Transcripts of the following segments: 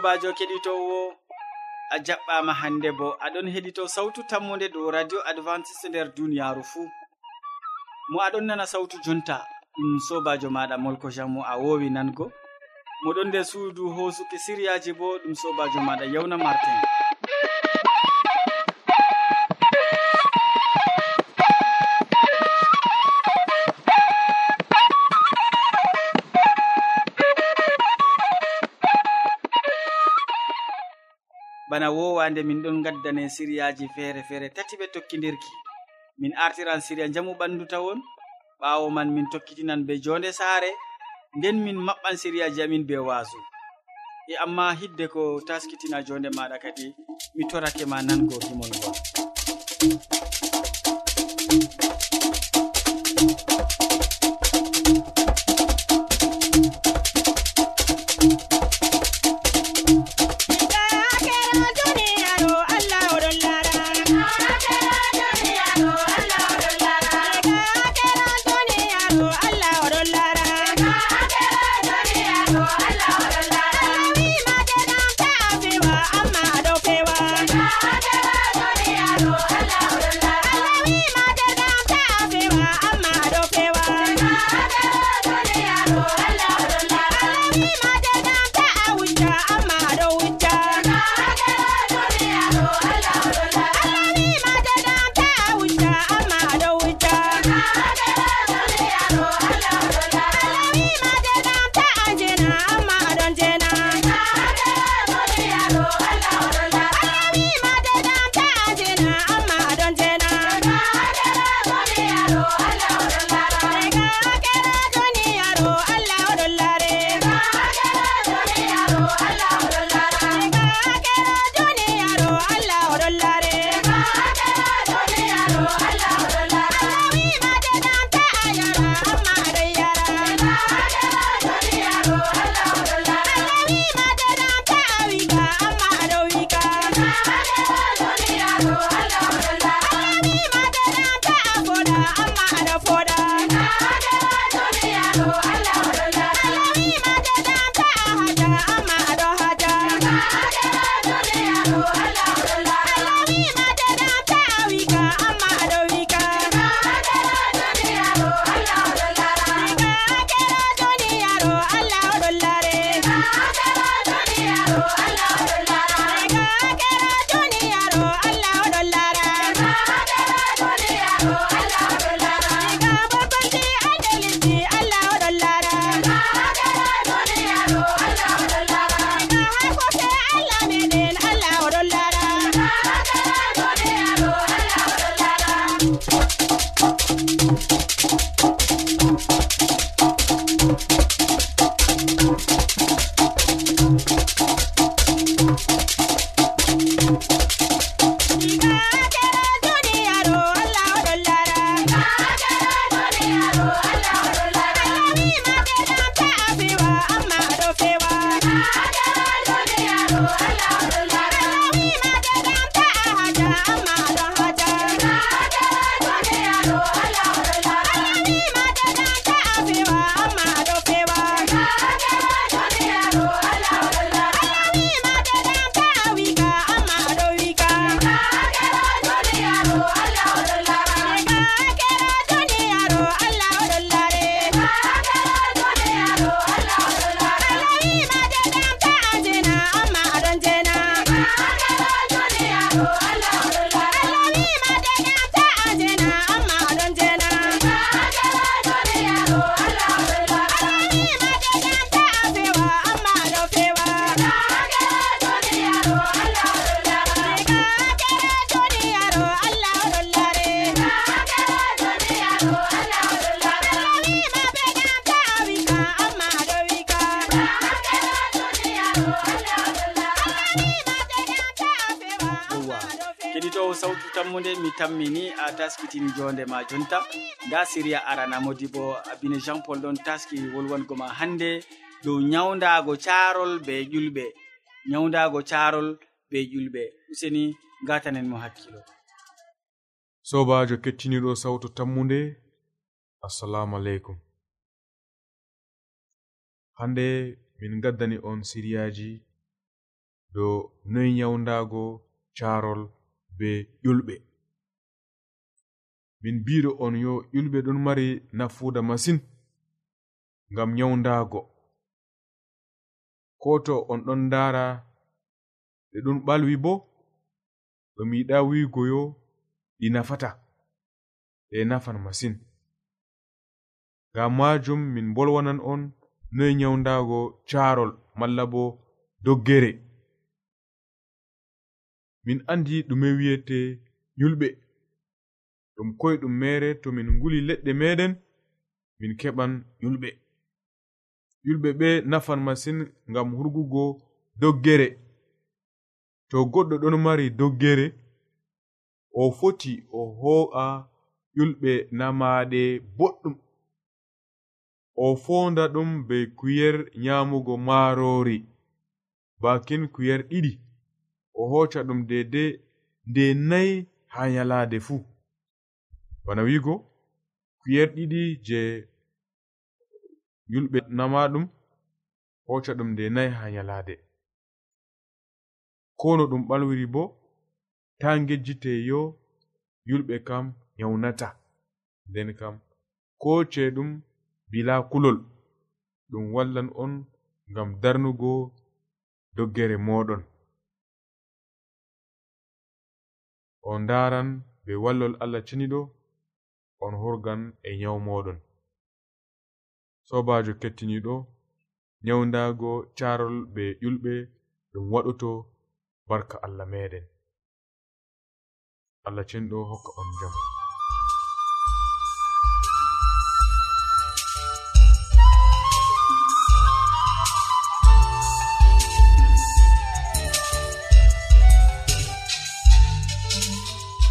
sobajo keɗitowo a jaɓɓama hande bo aɗon heɗito sawtu tammude dow radio advantice nder duniyaru fuu mo aɗon nana sawtu jonta ɗum sobajo maɗa molko jammo a wowi nango. Moɗon nder suudu hosuki siriyaji bo ɗum sobajo maɗa yewna martin bana wowande min ɗon gaddane siriyaji feere feere tati ɓe tokkidirki. Min artiran siriya jamu ɓandu tawon ɓawo man min tokkitinan be jonde saare nden min maɓɓan siriyaji amin be waasu. E amma hidde ko taskitina jonde maɗa kadi mi torake ma nango himol ngo yammude mi tammini a taskitini jonde ma jonta. Nda siriya arana modi bo abine jean paul ɗon taski wolwango ma hande dow nyawdago carol be ƴulɓe. Nyawdago carol be ƴulɓe. Useni gatanen mo hakkilo. Sobajo kettiniɗo sawtu tammude assalamu aleykum. Hande min gaddani on siriyaji dow noyi nyawdago carol be ƴulɓe min mbiɗo on yo ƴulɓe ɗon mari nafuuda masin ngam nyawndago. Ko to on ɗon ndaara ɗe ɗon ɓalwi bo ɗo mi yiɗa wiigo yo ɗi nafata ɗe nafan masin. Ngam majum min bolwanan on noy nyawndago caarol malla bo doggere. min andi ɗume wiyete yulɓe. Ɗum koyɗum mere to min nguli leɗɗe meɗen min keɓan yulɓe. Yulɓe ɓe nafan masin ngam hurgugo doggere. To goɗɗo ɗon mari doggere o foti o ho'a yulɓe namaɗe boɗɗum. O fonda ɗum be kuyer nyamugo marori bakin kuyer ɗiɗi. o hoca ɗum dede nde nayi ha nyalaade fuu. Bana wiigo kuyer ɗiɗi je yulɓe nama ɗum hoca ɗum nde nayi ha nyalaade. Ko no ɗum ɓalwiri bo ta ngejjite yo yulɓe kam nyawnata. Nden kam ko ce ɗum bila kulol ɗum wallan on ngam darnugo doggere moɗon on ndaran be wallol allah ciniɗo on hurgan e nyawu moɗon sobajo kettiniɗo nyawndago carol be ƴulɓe ɗum waɗuto barka allah meɗen. Allah cinɗo hokka on jam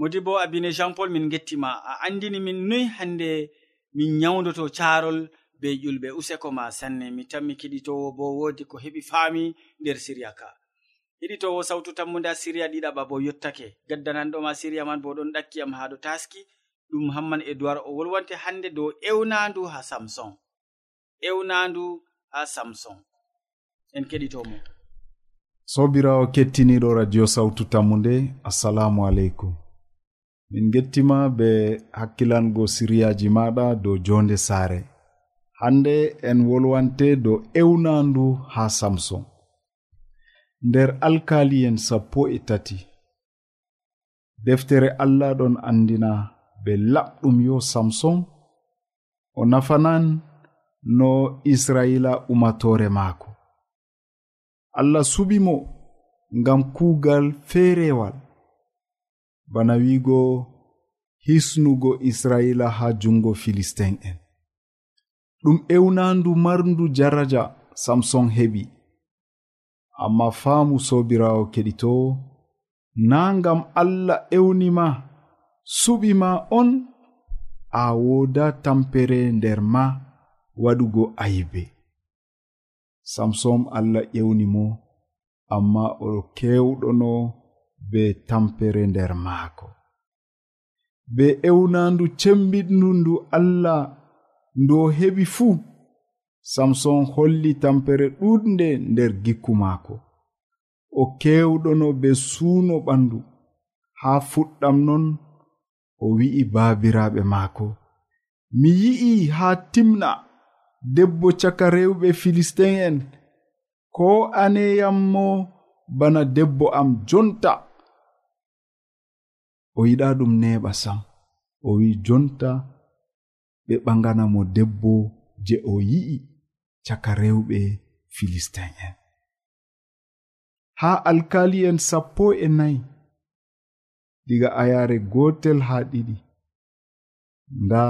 modi bo abine jean paul min gettima a andini min noyi hande min nyawdoto carol be ƴulɓe useko ma sanne mi tanmi kiɗitowo bo wodi ko heɓi faami nder siriya ka. Heɗitowo sawtu tammuda siriya ɗiɗaɓa bo yottake. Gaddananɗoma siriya man bo ɗon ɗakkiyam ha ɗo taski. Ɗum hamman e duwar o wolwante hande dow ewnandu ha samson. Ewnandu ha samson. En keɗitomo sobirawo kettiniɗo radio sawtu tammu nde. Assalamu aleykum. min gettima be hakkilango siriyaji maɗa dow jonde saare. Hande en wolwante dow ewnandu ha samson nder alkaliyen sappo e tati. Deftere allah ɗon andina be laɓɗum yo samson o nafanan no israila umatore maako. Allah suɓimo ngam kuugal feerewal bana wiigo hisnugo israila ha jungo filistin en. Ɗum ewnandu marndu jaraja samson heɓi. Amma faamu sobirawo keɗito na ngam allah ewnima suɓima on a woda tampere nder ma waɗugo ayibe samson allah ƴewnimo amma o kewɗono be tampere nder maako. Be ewnandu cembiɗndu ndu allah ndu o heɓi fuu samson holli tampere ɗuɗnde nder gikku maako. O kewɗono be suuno ɓandu haa fuɗɗam non o wi'i baabiraaɓe maako. Mi yi'i haa timna debbo caka rewɓe filistin en ko aneyam mo bana debbo am jonta. o yiɗa ɗum neɓa sam. O wi jonta ɓe ɓagana mo debbo je o yi'i caka rewɓe filistin en. Haa alkali en sappo e nayi diga ayaare gotel haa ɗiɗi nda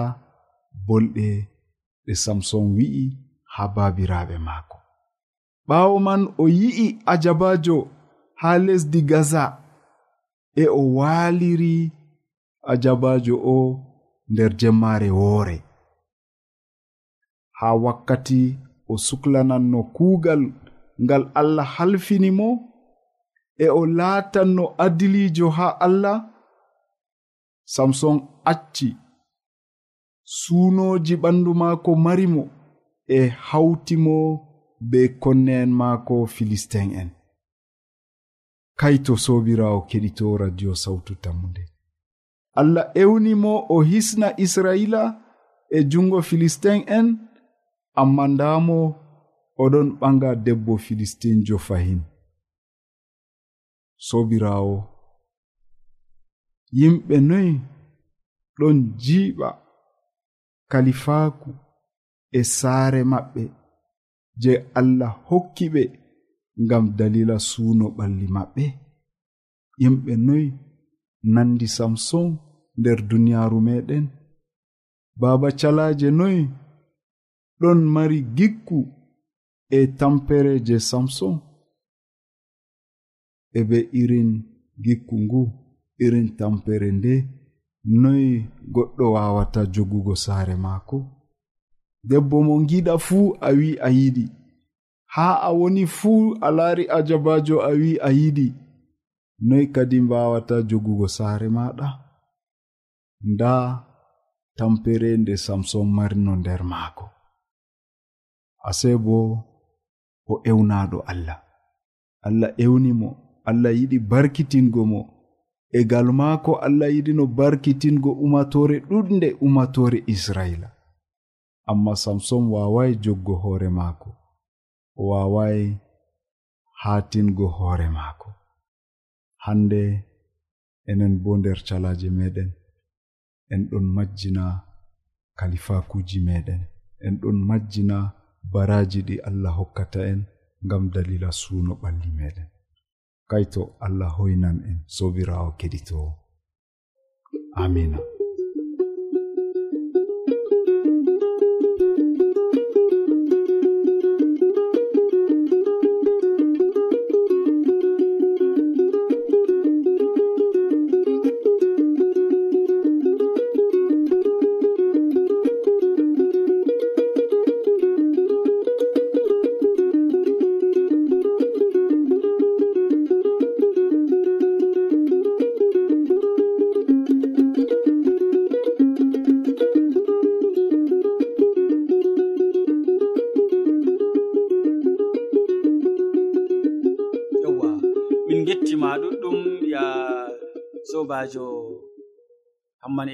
bolɗe ɗe samson wi'i haa baabiraaɓe maako. Ɓaawo man o yi'i ajabajo haa lesdi gaza. e o waaliri ajabajo o nder jemmaare woore. Haa wakkati o suklananno kuugal ngal allah halfini mo e o laatanno adilijo haa allah samson acci. Suunoji ɓandu maako mari mo e hawti mo be konne'en maako filistin en. kaito sobirawo keɗito radio sawtu tammude. Allah ewnimo o hisna israila e jungo filistin en amma ndamo oɗon ɓanga debbo filistinjo fahin sobirawo yimɓe noyi ɗon jiiɓa kalifaaku e saare maɓɓe je allah hokki ɓe. ngam dalila suuno ɓalli maɓɓe. Yimɓe noyi nandi samson nder duniyaaru meɗen baaba calaaje noyi ɗon mari gikku e tampere je samson e ɓe irin gikku ngu irin tampere nde noyi goɗɗo waawata jogugo saare maako. Debbo mo giɗa fuu a wi'i a yiɗi. haa a woni fuu a laari ajabajo a wi'i a yiɗi. Noy kadi mbawata jogugo saare maɗa nda tampere nde samson marino nder maako. Ase bo o ewnaɗo allah. Allah ewni mo allah yiɗi barkitingo mo. E gal maako allah yiɗino barkitingo umatore ɗuɗnde umatore israila. Amma samson wawai joggo hoore maako. o wawai hatingo hoore maako hande enen bo nder calaje meɗen en ɗon majjina kalifakuji meɗen en ɗon majjina baraji ɗi allah hokkata en ngam dalila suuno ɓalli meɗen. Kaito allah hoynan en sobirawo keɗitowo. Amina.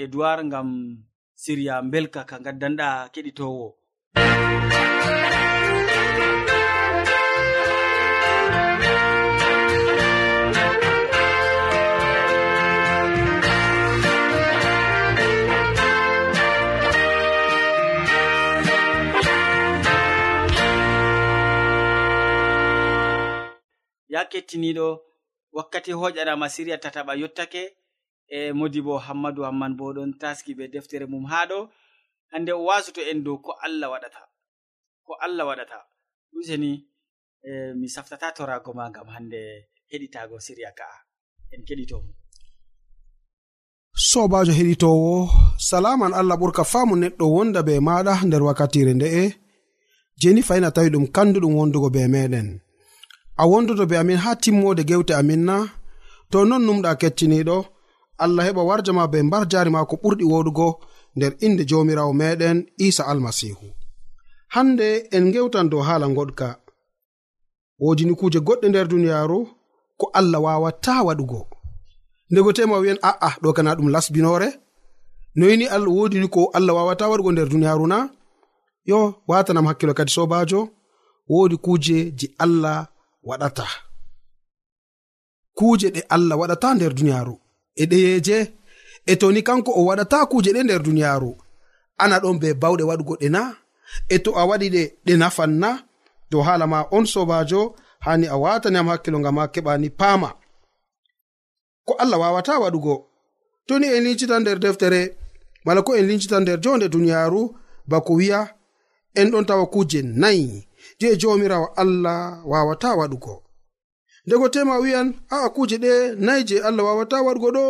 edoird gam siriya belka ka gaddanɗa keɗitowo. Ya kettiniɗo wakkati hoƴanama siriya tataɓa yottake e modibo hammadou hamman bo ɗon taski be deftere mum ha ɗo. Hande o wasuto en dow ko allah waɗata. Ko allah waɗata. Useni e, mi saftata torago ma gam hande heɗitago siriya ka'a en keɗitomo sobajo heɗitowo salaman allah ɓurka faamu neɗɗo wonda be maɗa nder wakkatire nde'e jeni fayin tawi ɗum kanduɗum wondugo be meɗen. A wondoto be amin ha timmode gewte amin na. To non numɗa kettiniɗo allah heɓa warja ma be mbar jari ma ko ɓurɗi woɗugo nder inde jomirawo meɗen isa almasihu. Hande en gewtan dow haala goɗka. Wodini kuje goɗɗe nder duniyaru ko allah wawata waɗugo. Ndego tema wi'en a'a ɗo kana ɗum lasbinore? Noyini allah wodini ko allah wawata waɗugo nder duniyaru na? Yo watanam hakkilo kadi sobajo wodi kuje je allah waɗata. Kuje ɗe allah waɗata nder duniyaru. e ɗeyeje. E toni kanko o waɗata kuje ɗe nder duniyaru ana ɗon be bawɗe waɗugo ɗe na. E to a waɗi ɗe ɗe nafan na. Dow hala ma on sobajo hani a wataniam hakkilo ngam ha keɓani paama. Ko allah wawata waɗugo. Toni en lincita nder deftere mala ko en lincita nder jonde duniyaaru bako wi'a en ɗon tawa kuje nayi. Je jomirawo allah wawata waɗugo. ndego tema wi'an a'a kuje ɗe nayi je allah wawata wargo ɗo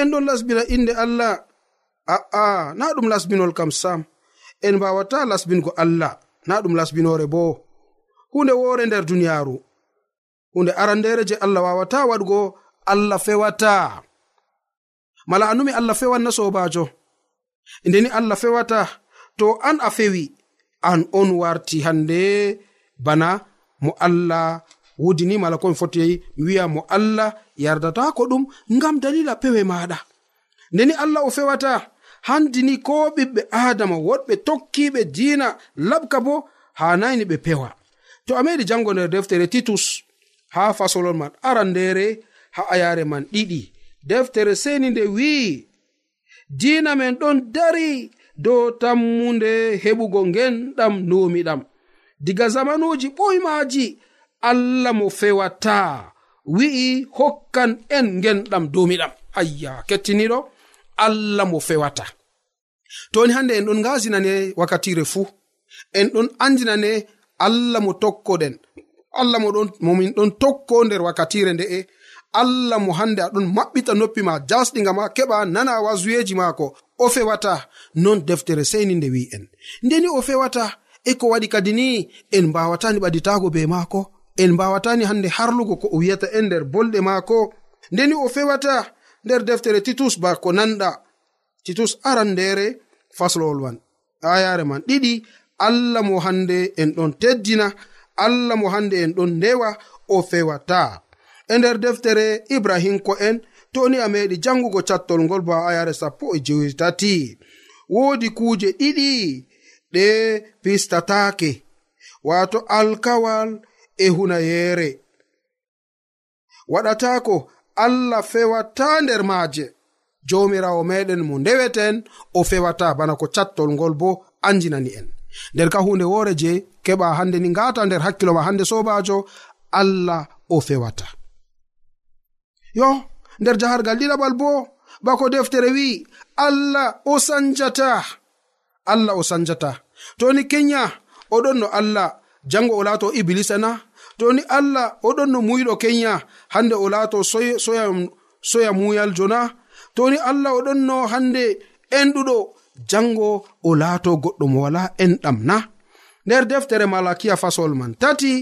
en ɗon lasbina inde allah. A'a na ɗum lasbinol kam sam. En mbawata lasbingo allah na ɗum lasbinore bo. Hunde wore nder duniyaaru hunde arandere je allah wawata waɗgo allah fewata. Mala anumi allah fewanna sobajo. Ndeni allah fewata to an a fewi an on warti hande bana mo allah wodi ni mala komi fotti mi wi'a mo allah yardatako ɗum ngam dalila pewe maɗa ndeni allah o fewata handini ko ɓiɓɓe adama woɗɓe tokkiɓe diina labka bo hanayni ɓe pewa. To a meɗi jango nder deftere titus ha fasolol man aran ndere ha ayare man ɗiɗi. Deftere seni nde wi'i diina men ɗon dari dow tammunde heɓugo ngenɗam numiɗam diga zamanuji ɓoymaji allah mo fewata. Wi'i hokkan en ngenɗam domiɗam. Ayya kettiniɗo allah mo fewata. Toni hande en ɗon ngasinane wakkatire fuu. En ɗon andinane allah mo tokkoɗen. Allah momin ɗon tokko nder wakkatire nde'e allah mo hande aɗon maɓɓita noppi ma jasɗiga ma keɓa nana wasuyeji maako. O fewata non deftere seni nde wi'en ndeni o fewata e ko waɗi kadi ni en mbawatani ɓaditago be maako. en mbawatani hande harlugo ko o wiyata en nder bolɗe maako. Ndeni o fewata nder deftere titus ba ko nanɗa. Titus aran ndere faslowol man ayare man ɗiɗi. Allah mo hande en ɗon teddina allah mo hande en ɗon ndewa o fewata. E nder deftere ibrahim ko en toni a meɗi jangugo cattol ngol ba ayare sappo e jewitati woodi kuuje ɗiɗi ɗe pistatake wato alkawal e hunayeere waɗatako allah fewata nder maaje. Jomirawo meɗen mo ndeweten o fewata bana ko cattol ngol bo anjinani en. Nder ka hunde wore je keɓa hande ni ngata nder hakkilo ma hande sobajo allah o fewata. Yo nder jahargal ɗiɗaɓal bo bako deftere wi allah o sanjata. Allah o sanjata. Toni kenya oɗon no allah jango o laato iblisa na joni allah oɗon no muyɗo kenya hande o laato soya soya muyal jona. Toni allah oɗon no hande enɗuɗo jango o laato goɗɗo mo wala enɗam na. Nder deftere malakiya fasol man tati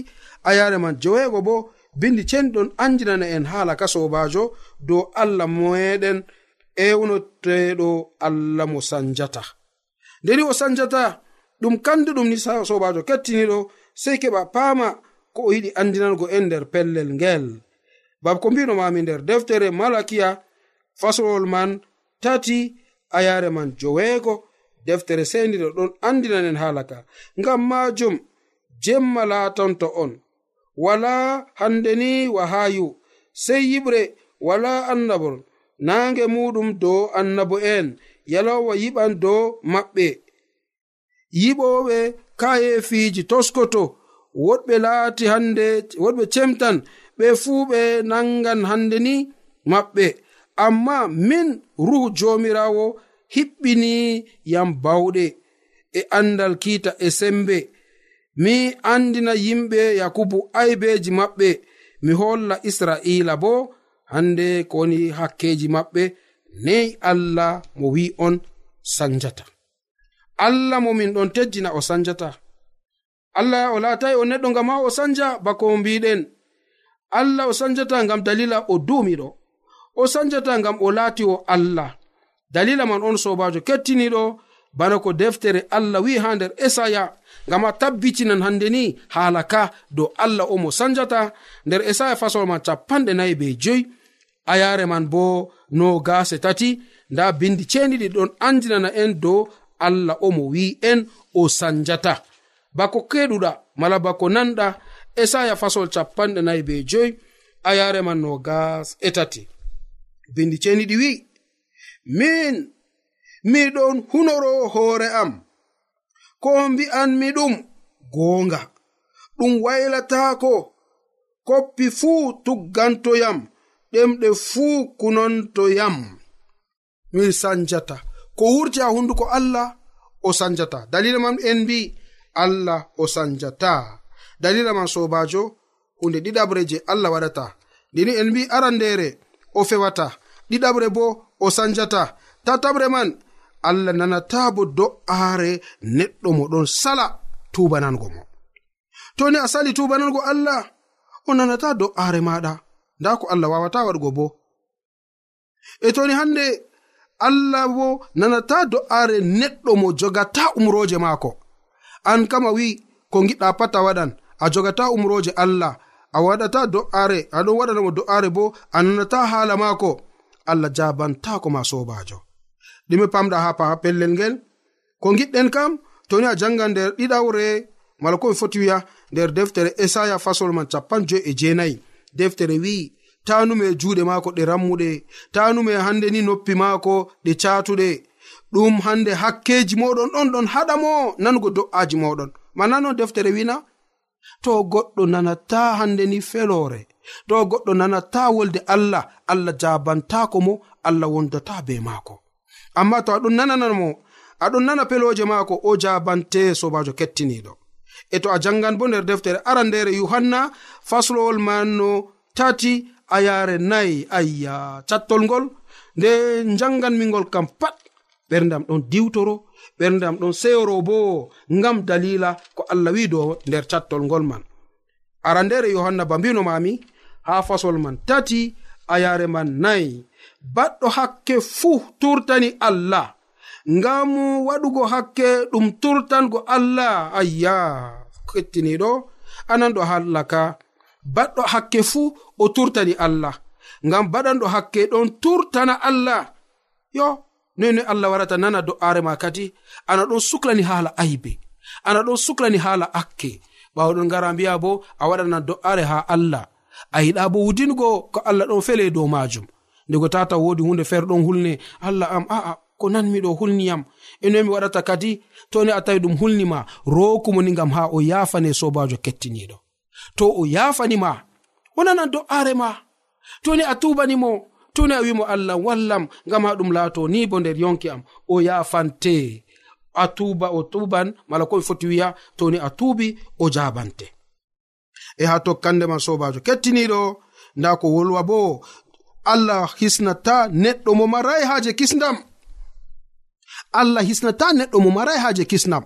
ayare man jeweego bo bindi cenɗon andinana en haala ka sobajo dow allah meɗen ewnoteɗo allah mo sanjata. Ndeni o sanjata ɗum kandu ɗum ni sobajo kettiniɗo sei keɓa paama ko o yiɗi andinango en nder pellel ngel. Bab ko mbinomami nder deftere malakiya fasolol man tati a yare man joweego deftere sendiro ɗon andinanen haalaka ngam majum jemma latonto on. Wala hande ni wahayu sey yiɓre wala annabol nange muɗum dow annabo'en yalowa yiɓan dow maɓɓe. Yiɓoɓe kayefiji toskoto. woɗɓe laati hande woɗɓe cemtan ɓe fuu ɓe nangan hande ni maɓɓe. Amma min ruhu jomirawo hiɓɓini yam bawɗe e andal kiita e sembe. Mi andina yimɓe yakubu aybeji maɓɓe. Mi holla israila bo hande kowoni hakkeji maɓɓe. Neyi allah mo wi on sanjata. Allah mo min ɗon teddina o sanjata. allah o laatayi o neɗɗo ngam ha o sanja bako mbiɗen. Allah o sanjata ngam dalila o duumiɗo. O sanjata ngam o laati o allah. Dalila man on sobajo kettiniɗo bana ko deftere allah wi ha nder esaya ngam a tabbitinan hande ni haala ka dow allah o mo sanjata. Nder esaya fasol man capanɗe nayi be joyi. A yare man bo no gase tati nda bindi ceniɗi ɗon andinana en dow allah o mo wi en o sanjata. bako keɗuɗa mala bako nanɗa esaya fasol capanɗe nayi be joyi a yareman no gas e tati. Bindi ceniɗi wi min miɗon hunoro hoore am ko mbi'anmi ɗum goonga ɗum waylatako koppi fuu tuggantoyam ɗemɗe fuu kunontoyam. Mi sanjata. Ko wurti ha hunduko allah o sanjata. Dalila mam en mbi' allah o sanjata. Dalila man sobajo hunde ɗiɗaɓre je allah waɗata. Ndini en mbi arandere o fewata. Ɗiɗaɓre bo o sanjata. Tataɓre man allah nanata bo do'are neɗɗo mo ɗon sala tubanango mo. To ni a sali tubanango allah o nanata do'are maɗa. Nda ko allah wawata waɗugo bo. E toni hande allah bo nanata do'are neɗɗo mo jogata umroje maako. an kam a wi'i ko giɗɗa pat a waɗan. A jogata umroje allah a waɗata do'are aɗon waɗanamo do'are bo a nanata haala maako. Allah jabantako ma sobajo ɗume pamɗa ha pellel ngel. Ko giɗɗen kam toni a janga nder ɗiɗawre mala ko ɓe foti wiya nder deftere esaya fasol man capan joyi e jeenayi. Deftere wi'i tanume juuɗe maako ɗe rammuɗe tanume hande ni noppi maako ɗe catuɗe ɗum hande hakkeji moɗon ɗon ɗon haɗa mo nango do'aji moɗon manano deftere wina to goɗɗo nanata hande ni felore to goɗɗo nanata wolde allah allah jabantako mo allah wondata be maako. Amma to aɗon nananamo aɗon nana peloje maako o jabante sobajo kettiniɗo e to a jangan bo nder deftere arandere yohanna faslowol manno tati a yare nayi ayya cattol ngol nde janganmingol kam pat. ɓerdam ɗon diwtoro ɓerdam ɗon seyoro bo ngam dalila ko allah wi do nder cattol ngol man. Ara ndere yohanna ba mbino mami ha fasol man tati a yare man nayi. Baɗɗo hakke fuu turtani allah. Ngam waɗugo hakke ɗum turtango allah. Ayya kettiniɗo ananɗo hallaka. Baɗɗo hakke fuu o turtani allah. Ngam baɗanɗo hakke ɗon turtana allah. Yo noyi allah warata nana do'aare ma kadi ana ɗon suklani haala aybe ana ɗon suklani haala akke. Ɓawo ɗon ngara mbiya bo a waɗana do'aare ha allah. A yiɗa bo wudingo ko allah ɗon fele e dow majum ndego tata wodi hunde feere ɗon hulne allah am a'a ko nanmiɗo hulniyam enoyi mi waɗata kadi toni a tawi ɗum hulnima rokumoni gam ha o yafane sobajo kettiniɗo to o yafanima o nanan do'aare ma. Toni a tubanimo tuni a wimo allah wallam ngam ha ɗum laato ni bo nder yonki am. O yafante a tuba o tuban mala komi foti wiya toni a tuubi o jabante e ha tokkande ma sobajo kettiniɗo nda ko wolwa bo allah hisnata neɗɗo mo marai haje kisdam allah hisnata neɗɗo mo marai haje kisnam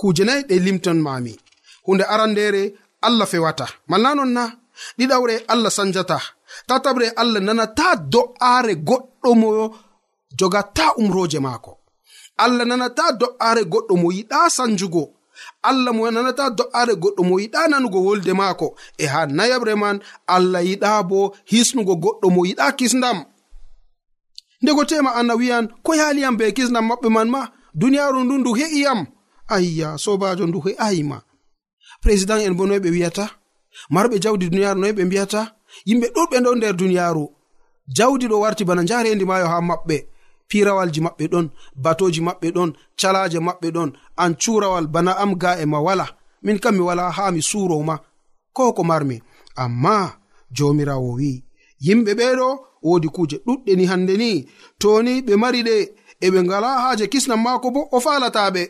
kuje nayi ɗe limton mami hunde arandere allah fewata. Malla non na ɗiɗawre allah sanjata. tatabre allah nanata do'aare goɗɗo mo jogata umroje maako. Allah nanata do'aare goɗɗo mo yiɗa sanjugo. Allah mo nanata do'aare goɗɗo mo yiɗa nanugo wolde maako. E ha nayaɓre man allah yiɗa bo hisnugo goɗɗo mo yiɗa kisdam ndego tema anna wiyan ko yaliyam be kisdam maɓɓe man ma duniyaaru ndu ndu he'iyam. Ayya sobajo ndu he'ayima. Président en bo noy ɓe wi'ata marɓe jawdi duniyaaru noy ɓe mbiyata? yimɓe ɗuɗɓe ɗon nder duniyaaru. Jawdi ɗo warti bana njarendi maayo haa maɓɓe. Pirawalji maɓɓe ɗon batoji maɓɓe ɗon calaje maɓɓe ɗon an curawal bana am ga e ma wala. Min kam mi wala haa mi surow ma. Ko ko marmi. Amma jomirawo wi'i. Yimɓe ɓeɗo wodi kuje ɗuɗɗe ni hande ni toni ɓe mari ɗe e ɓe ngala haaje kisnam maako bo o falataɓe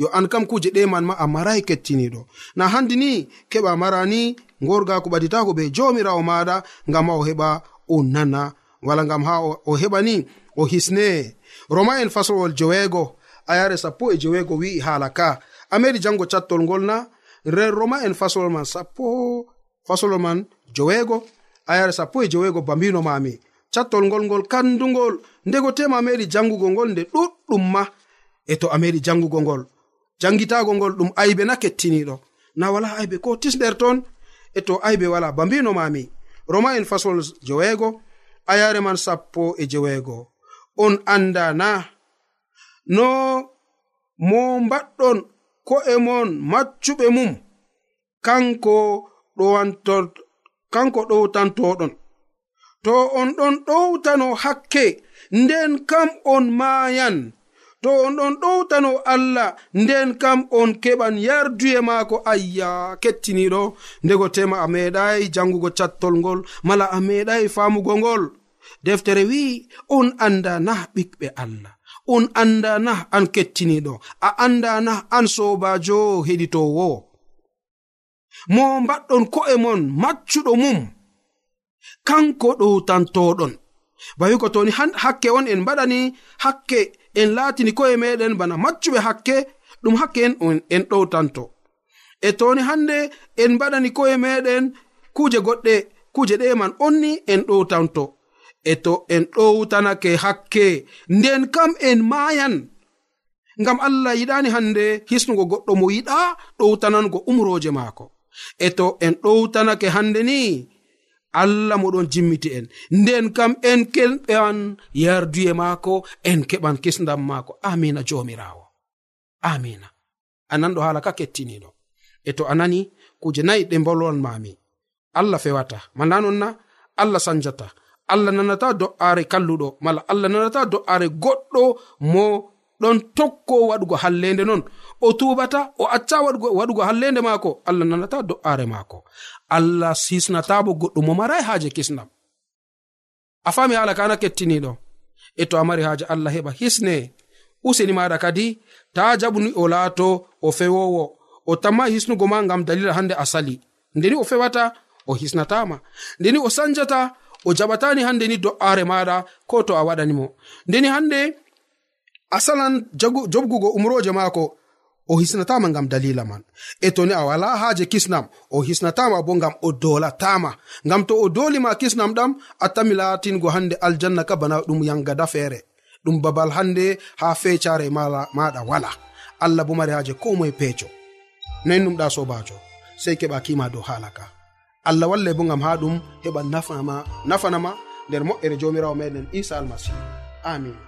yo an kam kuje ɗeman ma a marayi kettiniɗo na handi ni keɓa mara ni gorga ko ɓaditako ɓe jomirawo maɗa ngam ha o heɓa o nana. Wala ngam ha o heɓa ni o hisne. Roma en fasolwol joweego yare sappo e joweego wi'i haala ka. A meɗi jango cattol ngol na nder roma en fasolol man sappo fasolol man joweego a yare sappo e joweego bambino mami. Cattol ngol ngol kandugol ndego tema meɗi jangugo ngol nde ɗuɗɗum ma. E to a meɗi jangugo ngol jangitago ngol ɗum aybe na kettiniɗo. Na wala aybe ko tisnder ton e to aybe wala. Ba mbinomami roma en fasol jeweego ayare man sappo e jeweego on anda na no mo mbaɗɗon ko'e mon maccuɓe mum kanko ɗowantor kanko ɗowtantoɗon. To on ɗon ɗowtano hakke nden kam on maayan. to on ɗon ɗowtano allah nden kam on keɓan yarduye maako ayya kettiniɗo. Ndego tema a meeɗayi jangugo cattol ngol mala a meeɗayi famugo ngol. Deftere wi'i on anda na ɓiɓɓe allah on anda na an kettiniɗo a anda na an sobajo heɗitowo. Mo mbaɗɗon ko'e mon maccuɗo mum kanko ɗowtantoɗon bawi ko toni hakke on en mbaɗani hakke en laatini koye meɗen bana maccuɓe hakke ɗum hakke en en ɗowtanto. E toni hande en mbaɗani koye meɗen kuje goɗɗe kuje ɗe man onni en ɗowtanto. E to en ɗowtanake hakke. Nden kam en maayan. Ngam allah yiɗani hande hisnugo goɗɗo mo yiɗa ɗowtanango umroje maako. E to en ɗowtanake hande ni allah moɗon jimmiti en. Nden kam en keɓan yarduye maako en keɓan kisdam maako. Amina jomirawo amina. A nanɗo haala ka kettiniɗo e to a nani kuje nayi ɗe mbolwan mami allah fewata. Mala non na allah sanjata. Allah nanata do'are kalluɗo. Mala allah nanata do'are goɗɗo mo ɗon tokko waɗugo hallende non. O tubata o acca waɗugo hallende maako allah nanata do'are maako. Allah hisnatabo goɗɗo mo marai haaje kisnam. A fami hala kana kettiniɗo e to a mari haaje allah heɓa hisne. Useni maɗa kadi ta jaɓuni o laato o fewowo o tamma hisnugo ma ngam dalila hande a sali. Ndeni o fewata o hisnatama ndeni o sanjata o jaɓatani hande ni do'are maɗa ko to a waɗanimo ndeni hande asalan jobgugo umroje maako o hisnatama ngam dalila man. E to ni a wala haaje kisnam o hisnatama bo ngam o dolatama ngam to o dolima kisnam ɗam a tami latingo hande aljanna ka bana ɗum yangada feere ɗum babal hande ha fecare maɗa wala. Allah bo mari haaje ko moye peejo noyin ɗumɗa sobajo sei keɓa kima dow haala ka. Allah wallay bo ngam ha ɗum heɓa nafanama. Nder moƴƴere jomirawo meɗen isa almasihu amin.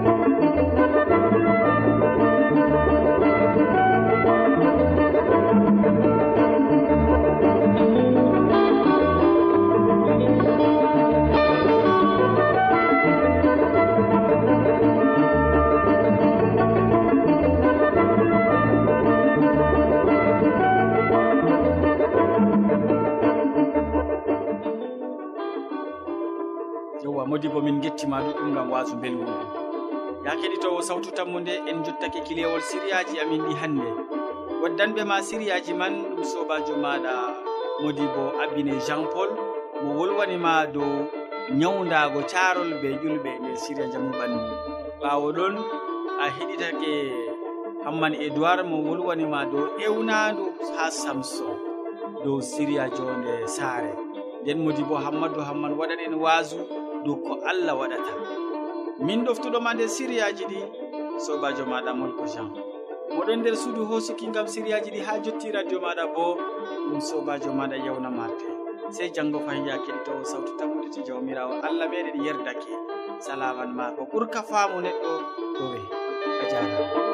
yahwa modi bo min gettima ɗuɗɗum gam wasu belgu. Ya keɗitowo sawtu tammu nde en jottake kilewol siriyaji amin ɗi hannde waddanɓe ma siriyaji man ɗum sobajo maɗa modi bo abine jean paul mo wolwanima dow nyawdago carol be ƴulɓe nder siria jamu ɓandu ɓawo ɗon a heɗitake hamman edoird mo wolwanima dow ewnandu ha samson dow siriya jonde saare. nden modi bo hammadou hamman waɗan en waasu dow ko allah waɗata. Min ɗoftuɗoma nder siriyaji ɗi sobajo maɗa molko jean. Moɗon nder suudu hosuki gam siriyaji ɗi ha jotti radio maɗa bo ɗum sobajo maɗa yewna marte. Sey janggo fayin ya keɗitowo sawtu tammuditi jawmirawo allah meɗen yerdake. Salaman ma ko ɓurka faamo neɗɗo ɗowe a jarama